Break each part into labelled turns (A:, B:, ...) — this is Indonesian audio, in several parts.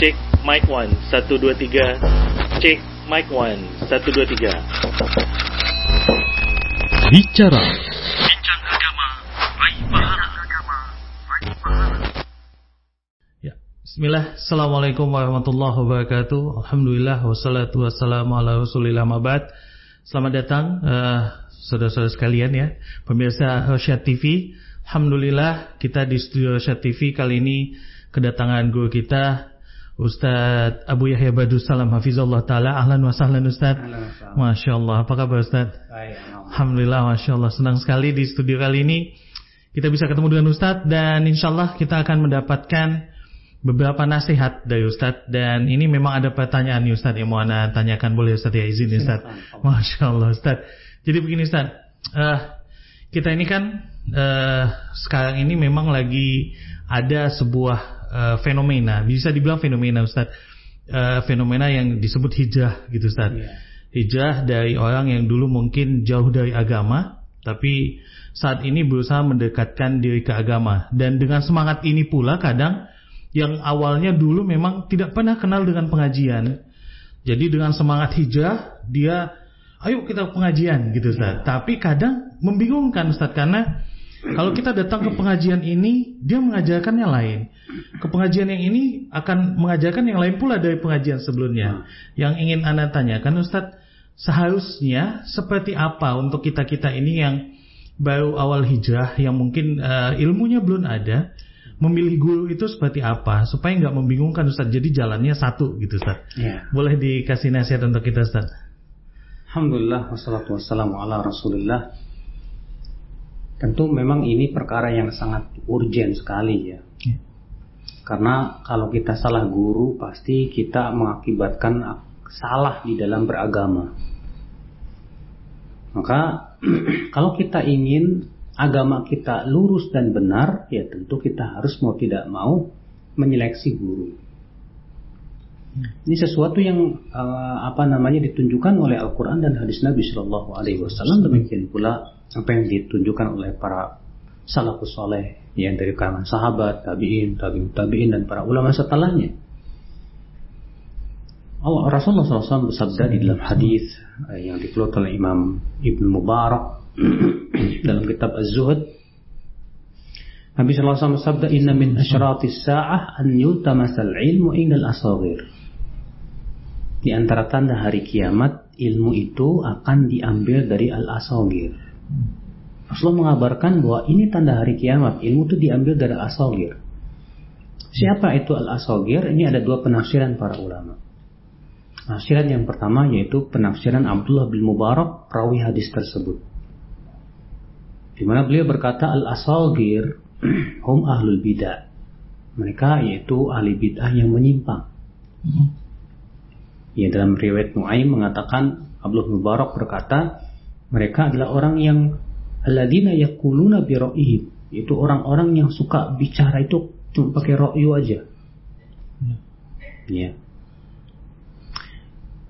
A: Cek mic 1 1 2 3. Cek mic 1 1 2 3.
B: Bicara
A: Bincang agama, raih pahala.
C: Ya, Bismillah, Assalamualaikum warahmatullahi wabarakatuh Alhamdulillah, wassalatu wassalamu ala rasulillah mabad Selamat datang uh, saudara-saudara sekalian ya Pemirsa Rosyad TV Alhamdulillah kita di studio Rosyad TV kali ini kedatangan guru kita Ustadz Abu Yahya Badus Salam Hafizullah Ta'ala. Ahlan wa sahlan Ustadz Masya Allah, apa kabar Ustadz? Alhamdulillah, Masya Allah Senang sekali di studio kali ini Kita bisa ketemu dengan Ustadz Dan insya Allah kita akan mendapatkan beberapa nasihat dari Ustadz dan ini memang ada pertanyaan nih Ustadz yang mau anda tanyakan boleh Ustadz ya izin Ustadz Masya Allah Ustadz jadi begini Ustadz uh, kita ini kan uh, sekarang ini memang lagi ada sebuah uh, fenomena bisa dibilang fenomena Ustadz uh, fenomena yang disebut hijrah gitu Ustadz
D: Iya.
C: hijrah dari orang yang dulu mungkin jauh dari agama tapi saat ini berusaha mendekatkan diri ke agama dan dengan semangat ini pula kadang yang awalnya dulu memang tidak pernah kenal dengan pengajian. Jadi dengan semangat hijrah dia ayo kita pengajian gitu Ustaz. Tapi kadang membingungkan Ustaz karena kalau kita datang ke pengajian ini dia mengajarkan yang lain. Ke pengajian yang ini akan mengajarkan yang lain pula dari pengajian sebelumnya. Yang ingin Anda tanyakan Ustaz, seharusnya seperti apa untuk kita-kita ini yang baru awal hijrah yang mungkin eh, ilmunya belum ada memilih guru itu seperti apa supaya nggak membingungkan Ustaz. Jadi jalannya satu gitu Ustaz.
D: Ya.
C: Boleh dikasih nasihat untuk kita Ustaz?
D: Alhamdulillah wassalatu wassalamu ala Rasulillah. Tentu memang ini perkara yang sangat urgent sekali ya.
C: Ya.
D: Karena kalau kita salah guru pasti kita mengakibatkan salah di dalam beragama. Maka kalau kita ingin agama kita lurus dan benar, ya tentu kita harus mau tidak mau menyeleksi guru. Ini sesuatu yang eh, apa namanya ditunjukkan oleh Al-Quran dan hadis Nabi Shallallahu Alaihi Wasallam. Demikian pula apa yang ditunjukkan oleh para salafus soleh yang dari kalangan sahabat, tabiin, tabiin, tabiin dan para ulama setelahnya. Allah Rasulullah SAW bersabda di dalam hadis eh, yang dikeluarkan oleh Imam Ibnu Mubarak dalam kitab Az-Zuhud Nabi SAW bersabda inna min asyratis sa'ah an yultamasal ilmu indal asagir di antara tanda hari kiamat ilmu itu akan diambil dari al-asagir. Rasulullah mengabarkan bahwa ini tanda hari kiamat. Ilmu itu diambil dari al-asagir. Siapa itu al-asagir? Ini ada dua penafsiran para ulama. Penafsiran yang pertama yaitu penafsiran Abdullah bin Mubarak perawi hadis tersebut. Di mana beliau berkata al-asagir hum ahlul bidah. Mereka yaitu ahli bid'ah yang menyimpang. Ya dalam riwayat Nuaim mengatakan Abdullah Mubarak berkata mereka adalah orang yang alladzina yaquluna bi yaitu orang-orang yang suka bicara itu cuma pakai ra'yu aja. Ya.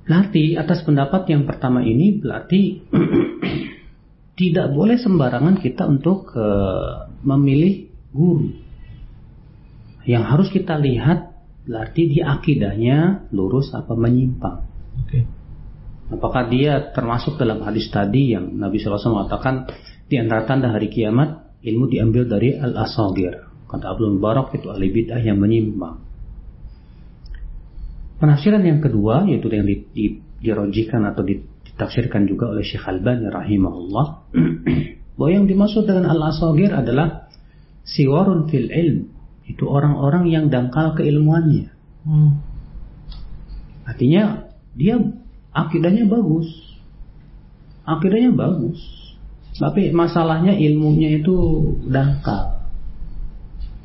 D: Berarti atas pendapat yang pertama ini berarti tidak boleh sembarangan kita untuk uh, memilih guru. Yang harus kita lihat berarti di akidahnya lurus apa menyimpang.
C: Oke.
D: Apakah dia termasuk dalam hadis tadi yang Nabi SAW mengatakan di antara tanda hari kiamat ilmu diambil dari al-asagir. Kata Abdul Mubarak itu ahli bid'ah yang menyimpang. Penafsiran yang kedua yaitu yang di, di, dirojikan atau ditafsirkan juga oleh Syekh Albani rahimahullah bahwa yang dimaksud dengan al-asagir adalah siwarun fil ilm itu orang-orang yang dangkal keilmuannya
C: Hmm.
D: artinya dia akidahnya bagus akidahnya bagus tapi masalahnya ilmunya itu dangkal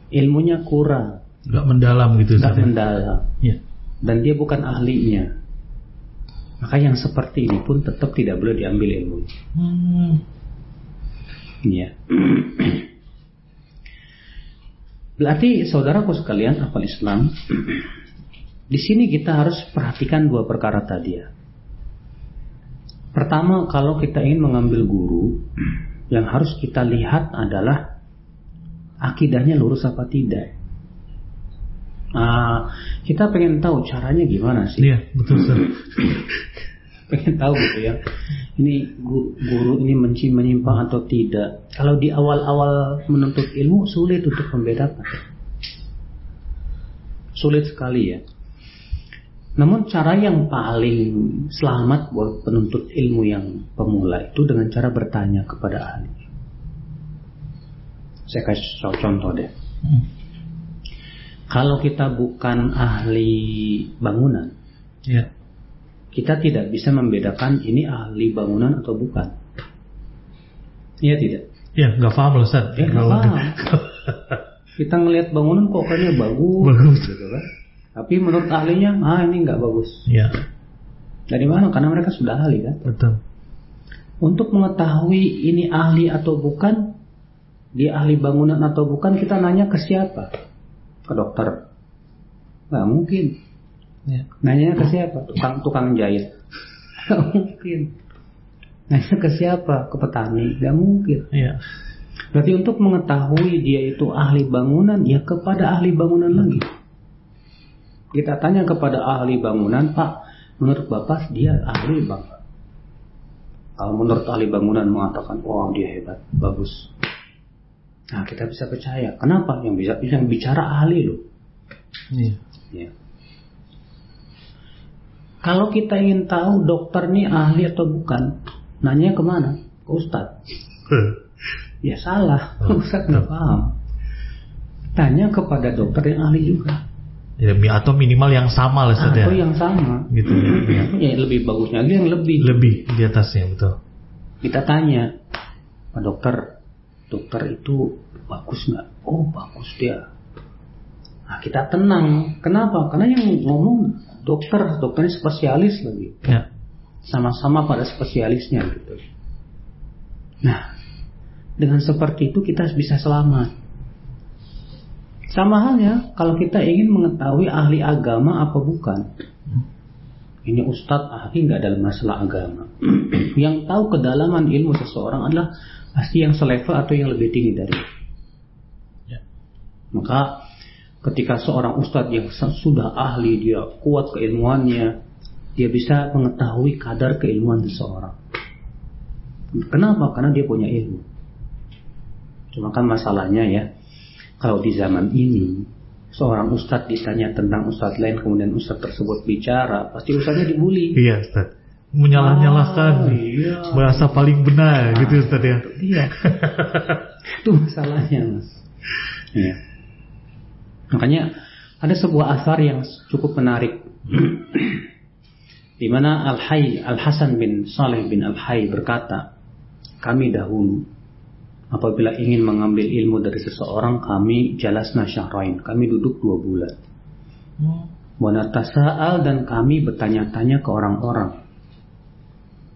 D: ilmunya kurang
C: Nggak mendalam gitu
D: tidak
C: Ustaz. ya?
D: mendalam
C: Ya.
D: dan dia bukan ahlinya maka yang seperti ini pun tetap tidak boleh diambil ilmunya
C: Hmm.
D: Ya. Berarti saudaraku sekalian, apal Islam, di sini kita harus perhatikan dua perkara tadi ya. Pertama, kalau kita ingin mengambil guru, yang harus kita lihat adalah akidahnya lurus apa tidak. Nah, Kita pengen tahu caranya gimana sih?
C: Iya, betul
D: pengen tahu gitu ya. Ini guru ini menci menyimpang atau tidak. Kalau di awal-awal menuntut ilmu sulit untuk membedakan. Sulit sekali ya. Namun cara yang paling selamat buat penuntut ilmu yang pemula itu dengan cara bertanya kepada ahli. Saya kasih contoh deh. Hmm. Kalau kita bukan ahli bangunan, ya. Kita tidak bisa membedakan ini ahli bangunan atau bukan. Iya tidak?
C: Ya, nggak paham loh Ustaz.
D: Ya, nggak paham. kita ngelihat bangunan kok kayaknya bagus, bagus. gitu kan. Tapi menurut ahlinya, ah ini nggak bagus.
C: Ya.
D: Dari mana? Karena mereka sudah ahli kan.
C: Betul.
D: Untuk mengetahui ini ahli atau bukan, dia ahli bangunan atau bukan, kita nanya ke siapa? ke dokter nggak mungkin ya. nanya ke siapa tukang tukang jahit nggak mungkin nanya ke siapa ke petani nggak mungkin
C: ya.
D: berarti untuk mengetahui dia itu ahli bangunan ya kepada ahli bangunan lagi kita tanya kepada ahli bangunan pak menurut bapak dia ahli bang kalau menurut ahli bangunan mengatakan wow dia hebat bagus Nah kita bisa percaya. Kenapa? Yang bisa yang bicara ahli loh.
C: Iya.
D: Ya. Kalau kita ingin tahu dokter ini ahli atau bukan, nanya ke mana? Ke Ustad. ya salah, oh, Ustad nggak paham. Tanya kepada dokter yang ahli juga.
C: Ya, atau minimal yang sama lah
D: Atau ya. yang sama.
C: Gitu ya.
D: ya lebih bagusnya lagi yang lebih.
C: Lebih di atasnya betul.
D: Kita tanya, Pak dokter, dokter itu bagus nggak? Oh bagus dia. Nah kita tenang. Kenapa? Karena yang ngomong dokter, dokternya spesialis lagi.
C: Ya.
D: Sama-sama pada spesialisnya gitu. Nah, dengan seperti itu kita bisa selamat. Sama halnya kalau kita ingin mengetahui ahli agama apa bukan. Ini ustadz ahli nggak dalam masalah agama. yang tahu kedalaman ilmu seseorang adalah pasti yang selevel atau yang lebih tinggi dari ya. maka ketika seorang ustadz yang sudah ahli dia kuat keilmuannya dia bisa mengetahui kadar keilmuan seseorang kenapa karena dia punya ilmu cuma kan masalahnya ya kalau di zaman ini seorang ustadz ditanya tentang ustadz lain kemudian ustadz tersebut bicara pasti ustadznya dibully
C: iya ustadz menyalah-nyalahkan oh, iya. merasa paling benar nah, gitu Ustaz ya.
D: Iya. itu masalahnya Mas. Iya. Makanya ada sebuah asar yang cukup menarik. di mana Al-Hayy Al-Hasan bin Saleh bin Al-Hayy berkata, kami dahulu apabila ingin mengambil ilmu dari seseorang kami jalasna syahrain, kami duduk dua bulan. Wanatasa'al dan kami bertanya-tanya ke orang-orang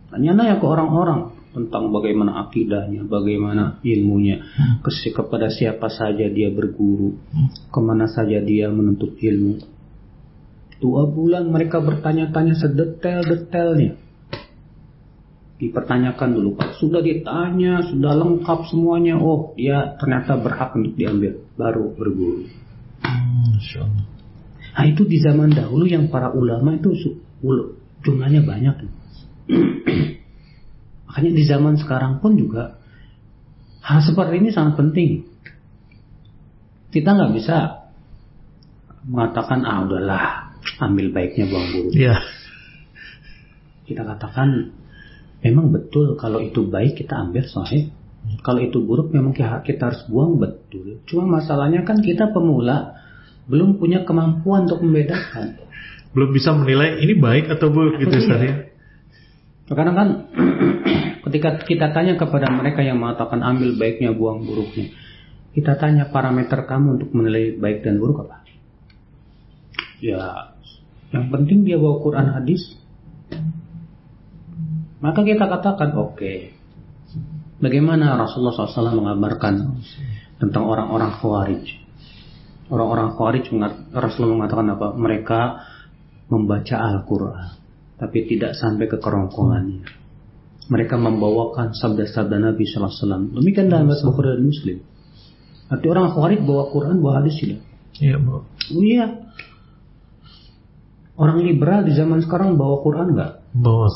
D: Tanya-tanya ke orang-orang tentang bagaimana akidahnya, bagaimana ilmunya, kepada siapa saja dia berguru, ke mana saja dia menuntut ilmu. Dua bulan mereka bertanya-tanya sedetail-detailnya. Dipertanyakan dulu, Pak. Sudah ditanya, sudah lengkap semuanya. Oh, dia ternyata berhak untuk diambil. Baru berguru. Nah, itu di zaman dahulu yang para ulama itu jumlahnya banyak. Makanya di zaman sekarang pun juga hal seperti ini sangat penting. Kita nggak bisa mengatakan ah udahlah ambil baiknya buang buruk.
C: Yeah.
D: Kita katakan memang betul kalau itu baik kita ambil sahih. Kalau itu buruk memang kita harus buang betul. Cuma masalahnya kan kita pemula belum punya kemampuan untuk membedakan.
C: Belum bisa menilai ini baik atau buruk gitu ya.
D: Sekarang kan ketika kita tanya kepada mereka yang mengatakan ambil baiknya buang buruknya, kita tanya parameter kamu untuk menilai baik dan buruk apa? Ya, yang penting dia bawa Quran hadis. Maka kita katakan oke. Okay. Bagaimana Rasulullah SAW mengabarkan tentang orang-orang khawarij? Orang-orang khawarij Rasulullah mengatakan apa? Mereka membaca Al-Quran tapi tidak sampai ke kerongkongannya. Mereka membawakan sabda-sabda Nabi Sallallahu Alaihi Wasallam. Demikian dalam Bukhari dan Muslim. Arti orang Khawarij bawa Quran, bawa hadis tidak?
C: Iya, Bu.
D: Oh, iya. Orang liberal di zaman sekarang bawa Quran nggak?
C: Bos.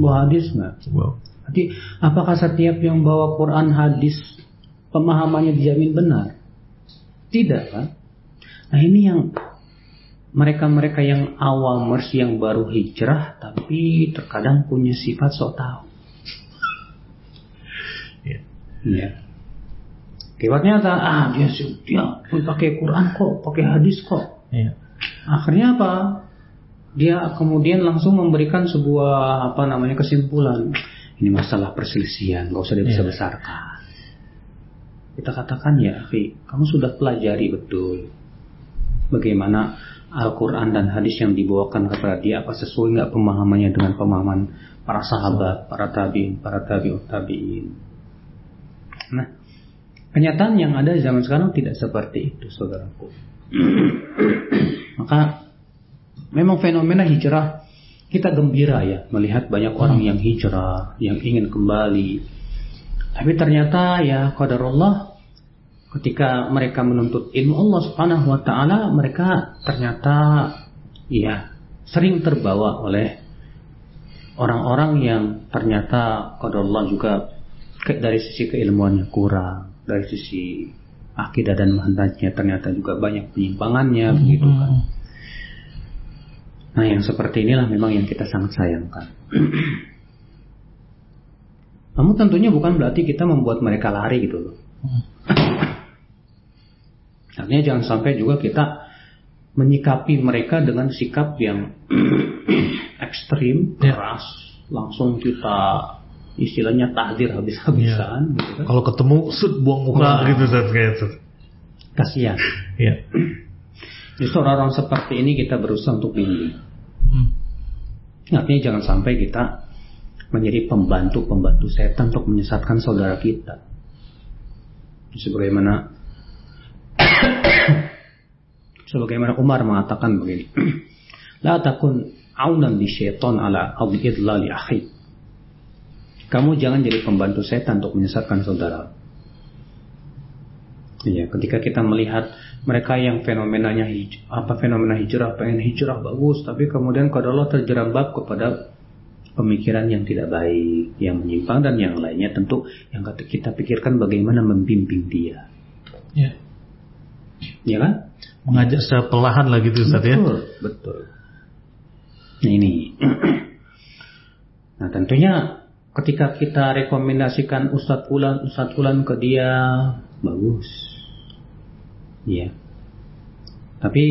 D: Bawa hadis nggak?
C: Wow.
D: Jadi apakah setiap yang bawa Quran hadis pemahamannya dijamin benar? Tidak kan? Nah ini yang mereka-mereka yang awamers yang baru hijrah tapi terkadang punya sifat sok tahu.
C: Ya.
D: Ya. Akibatnya apa? Ah dia dia pakai Quran kok, pakai hadis kok.
C: Ya.
D: Akhirnya apa? Dia kemudian langsung memberikan sebuah apa namanya kesimpulan. Ini masalah perselisihan, nggak usah dibesar-besarkan. Kita katakan ya, Fi, kamu sudah pelajari betul bagaimana Al-Quran dan hadis yang dibawakan kepada dia apa sesuai nggak pemahamannya dengan pemahaman para sahabat, para tabiin, para tabiut tabiin. Nah, kenyataan yang ada zaman sekarang tidak seperti itu, saudaraku. Maka memang fenomena hijrah kita gembira ya melihat banyak orang yang hijrah, yang ingin kembali. Tapi ternyata ya qadarullah ketika mereka menuntut ilmu Allah Subhanahu wa taala, mereka ternyata ya sering terbawa oleh orang-orang yang ternyata qadarullah juga dari sisi keilmuannya kurang, dari sisi akidah dan manhajnya ternyata juga banyak penyimpangannya begitu kan. Nah yang seperti inilah memang yang kita sangat sayangkan. Namun tentunya bukan berarti kita membuat mereka lari gitu loh. Artinya jangan sampai juga kita menyikapi mereka dengan sikap yang ekstrim,
C: Ya.
D: keras, langsung kita istilahnya tahdir habis-habisan gitu kan.
C: Kalau ketemu sud buang muka
D: Wah.
C: gitu Ustaz kayak itu.
D: Kasihan.
C: Ya.
D: Justru orang-orang seperti ini kita berusaha untuk bimbing.
C: Hmm.
D: Artinya jangan sampai kita menjadi pembantu-pembantu setan untuk menyesatkan saudara kita. Sebagaimana sebagaimana Umar mengatakan begini. La takun aunan li syaitan ala idlali akhi. Kamu jangan jadi pembantu setan untuk menyesatkan saudara. Iya, ketika kita melihat mereka yang fenomenanya hij- apa fenomena hijrah pengen hijrah bagus, tapi kemudian kalau Allah terjerembab kepada pemikiran yang tidak baik, yang menyimpang dan yang lainnya tentu yang kata- kita pikirkan bagaimana membimbing dia,
C: Ya.
D: ya kan?
C: Mengajak secara perlahan lah gitu Ustaz ya.
D: Betul, betul. Nah ini, nah tentunya ketika kita rekomendasikan Ustadz Fulan, Ustadz Fulan ke dia bagus, Iya. Tapi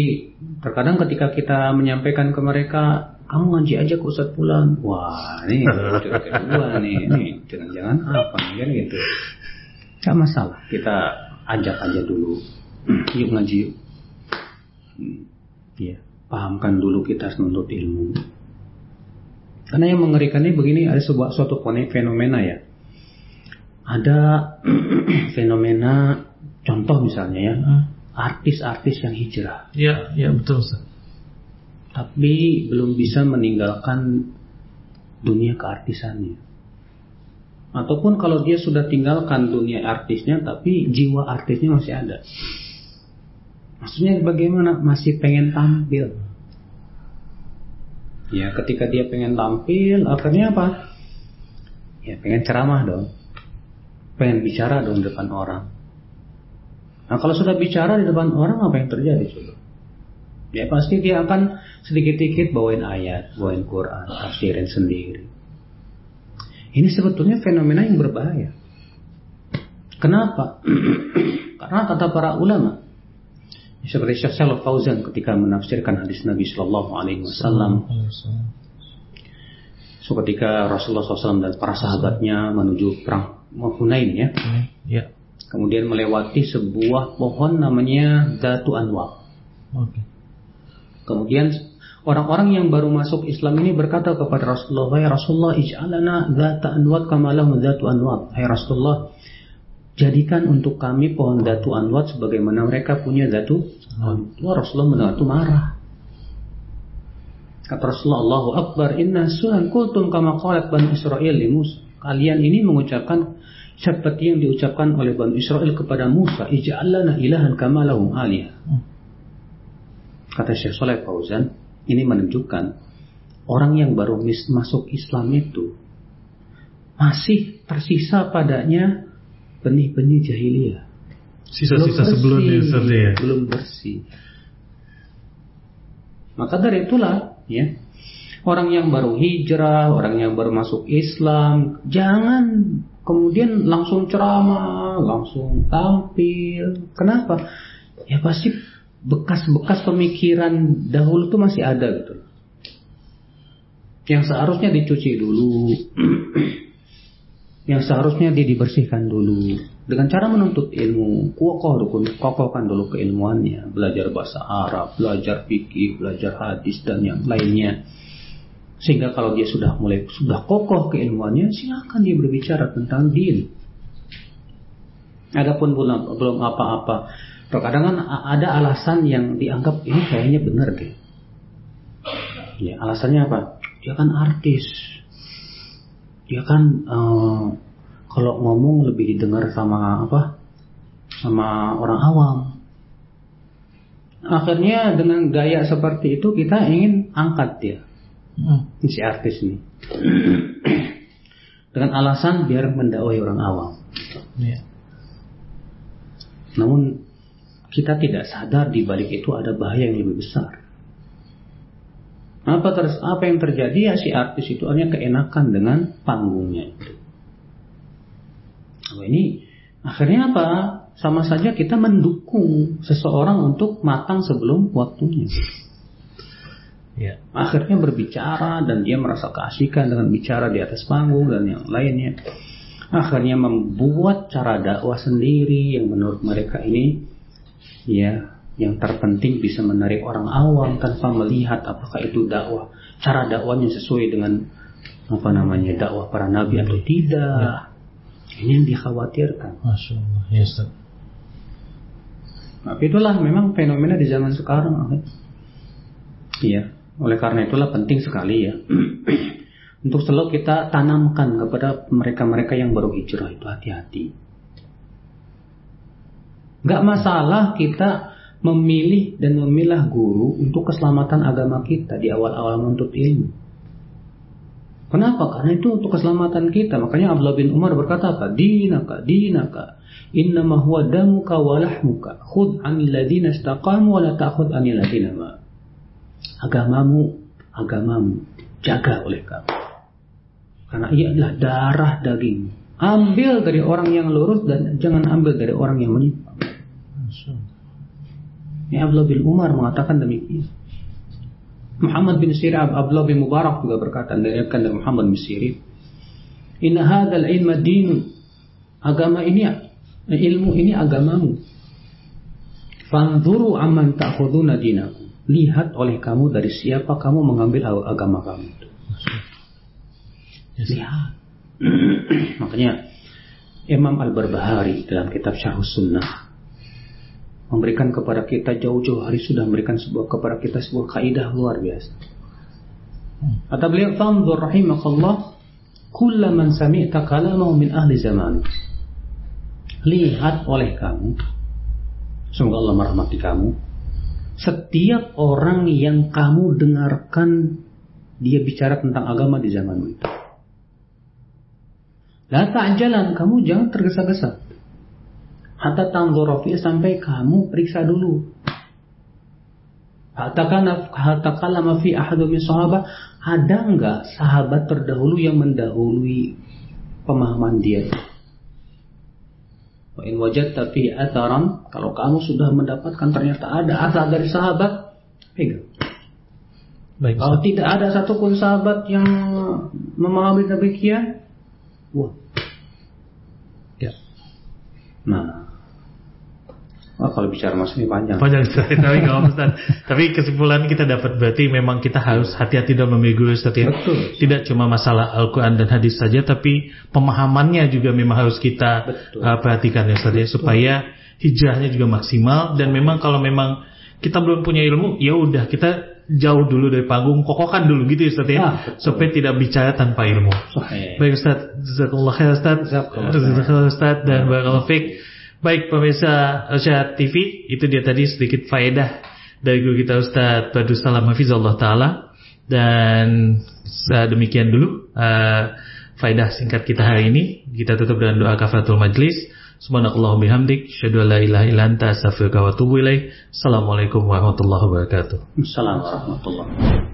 D: terkadang ketika kita menyampaikan ke mereka, kamu ngaji aja ke Ustadz Fulan, wah ini kedua nih, jangan-jangan apa kan gitu. Gak masalah, kita ajak aja dulu, yuk ngaji yuk. Hmm, Iya, pahamkan dulu kita menuntut ilmu. Karena yang mengerikannya begini ada sebuah suatu fenomena ya. Ada fenomena contoh misalnya ya,
C: Hmm.
D: artis-artis yang hijrah
C: Ya, ya betul Ustaz.
D: tapi belum bisa meninggalkan dunia keartisannya. Ataupun kalau dia sudah tinggalkan dunia artisnya tapi jiwa artisnya masih ada. Maksudnya bagaimana? Masih pengen tampil. Ya, ketika dia pengen tampil, akhirnya apa? Ya, pengen ceramah dong. Pengen bicara dong di depan orang. Nah, kalau sudah bicara di depan orang, apa yang terjadi? Coba? Ya pasti dia akan sedikit-sedikit bawain ayat, bawain Quran, tafsirin sendiri. Ini sebetulnya fenomena yang berbahaya. Kenapa? Karena kata para ulama, seperti Syekh Shalal Fauzan ketika menafsirkan hadis Nabi Shallallahu Alaihi Wasallam, so ketika Rasulullah SAW dan para sahabatnya menuju perang Hunain ya,
C: Ya.
D: kemudian melewati sebuah pohon namanya Datu Anwar. Kemudian orang-orang yang baru masuk Islam ini berkata kepada Rasulullah, "Hai Rasulullah, ij'alana dzata anwat kama lahum dzatu anwat." Hai Rasulullah, jadikan untuk kami pohon dzatu anwat sebagaimana mereka punya dzatu anwat. Rasulullah mendengar itu marah. Kata Rasulullah, "Allahu Akbar, inna suhan kultum kama qalat Bani Israel li Musa." Kalian ini mengucapkan seperti yang diucapkan oleh Bani Israel kepada Musa, "Ij'alana ilahan kama lahum aliyah." Kata Syekh Saleh Fauzan, ini menunjukkan orang yang baru masuk Islam itu masih tersisa padanya benih-benih jahiliyah.
C: Sisa-sisa
D: Belum
C: sebelumnya ya.
D: Belum bersih. Maka dari itulah ya orang yang baru hijrah, orang yang baru masuk Islam, jangan kemudian langsung ceramah, langsung tampil. Kenapa? Ya pasti bekas-bekas pemikiran dahulu itu masih ada gitu. Yang seharusnya dicuci dulu. yang seharusnya dia dibersihkan dulu. Dengan cara menuntut ilmu kokoh dulu kokohkan dulu keilmuannya. Belajar bahasa Arab belajar fikih belajar hadis dan yang lainnya. Sehingga kalau dia sudah mulai sudah kokoh keilmuannya silakan dia berbicara tentang din. Adapun belum belum apa-apa. Terkadang ada alasan yang dianggap ini kayaknya benar deh. Ya alasannya apa? Dia kan artis dia kan uh, kalau ngomong lebih didengar sama apa? Sama orang awam. Akhirnya dengan gaya seperti itu kita ingin angkat dia.
C: Hmm.
D: si artis ini. Dengan alasan biar mendakwai orang awam.
C: Ya.
D: namun kita tidak sadar di balik itu ada bahaya yang lebih besar apa terus apa yang terjadi ya si artis itu hanya keenakan dengan panggungnya itu. Nah, ini akhirnya apa? Sama saja kita mendukung seseorang untuk matang sebelum waktunya.
C: Ya.
D: Akhirnya berbicara dan dia merasa keasikan dengan bicara di atas panggung dan yang lainnya. Akhirnya membuat cara dakwah sendiri yang menurut mereka ini ya yang terpenting bisa menarik orang awam tanpa melihat apakah itu dakwah. Cara dakwahnya sesuai dengan apa namanya dakwah para nabi atau tidak. Ini yang dikhawatirkan.
C: Masya Allah. Ya Ustaz.
D: itulah memang fenomena di zaman sekarang iya oleh karena itulah penting sekali ya. Untuk selalu kita tanamkan kepada mereka-mereka yang baru hijrah itu hati-hati. Nggak masalah kita memilih dan memilah guru untuk keselamatan agama kita di awal-awal menuntut ilmu. Kenapa? Karena itu untuk keselamatan kita. Makanya Abdullah bin Umar berkata apa? Dinaka, dinaka. Innama huwa damuka wa lahmuka. Khud anil ladina istaqamu wa la ta'khud anil ladina ma. Agamamu, agamamu. Jaga oleh kamu. Karena ia adalah darah daging. Ambil dari orang yang lurus dan jangan ambil dari orang yang menyimpang. Ya Abdullah bin Umar mengatakan demikian. Muhammad bin Sirin, Abdullah bin Mubarak juga berkata diriwayatkan dari Muhammad bin Sirin, "Inna hadzal ilma dinun." Agama ini ilmu ini agamamu. Fanzuru amman ta'khuduna dinakum. Lihat oleh kamu dari siapa kamu mengambil agama kamu. Lihat. Makanya Imam Al-Barbahari dalam kitab Syarh Sunnah memberikan kepada kita jauh-jauh hari sudah memberikan sebuah kepada kita sebuah kaidah luar biasa. Kata beliau, "Fanzur rahimakallah kulla man sami'ta kalamahu min ahli zaman." Lihat oleh kamu, semoga Allah merahmati kamu, setiap orang yang kamu dengarkan dia bicara tentang agama di zamanmu itu. La ta'jalan, kamu jangan tergesa-gesa. Hatta tanzura fi sampai kamu periksa dulu. Kalama fi ahadu min sahabat, ada enggak sahabat terdahulu yang mendahului pemahaman dia? Wa in wajadta fi atharan, kalau kamu sudah mendapatkan ternyata ada asal dari sahabat, pegang.
C: Baik
D: Kalau
C: Ustaz.
D: tidak ada satupun sahabat yang memahami demikian, wah.
C: Ya.
D: Nah, wah kalau bicara mas ini panjang.
C: Panjang Ustaz. Tapi nggak apa-apa, Ustaz. Tapi kesimpulan kita dapat berarti memang kita harus hati-hati dalam memilih Ustaz ya.
D: Betul.
C: Tidak cuma masalah Al-Quran dan hadis saja, tapi pemahamannya juga memang harus kita
D: Betul.
C: uh, perhatikan ya Ustaz ya. Supaya hijrahnya juga maksimal dan memang kalau memang kita belum punya ilmu, ya udah kita jauh dulu dari panggung, kokohkan dulu gitu ya Ustaz ya.
D: Ah, betul.
C: supaya tidak bicara tanpa ilmu.
D: Sahih.
C: Baik Ustaz, Jazakallah khair Ustaz.
D: Jazakallah khair.
C: Ustaz dan Barakallahu Fik. Baik pemirsa Syah TV, itu dia tadi sedikit faedah dari guru kita Ustadz Badrus Salam Hafizullah Ta'ala. Dan demikian dulu uh, faidah singkat kita hari ini. Kita tutup dengan doa kafaratul majlis. Subhanallah bihamdik syadu la ilaha illa anta astaghfiruka wa atubu ilaik Assalamualaikum warahmatullahi wabarakatuh.
D: Assalamualaikum warahmatullahi wabarakatuh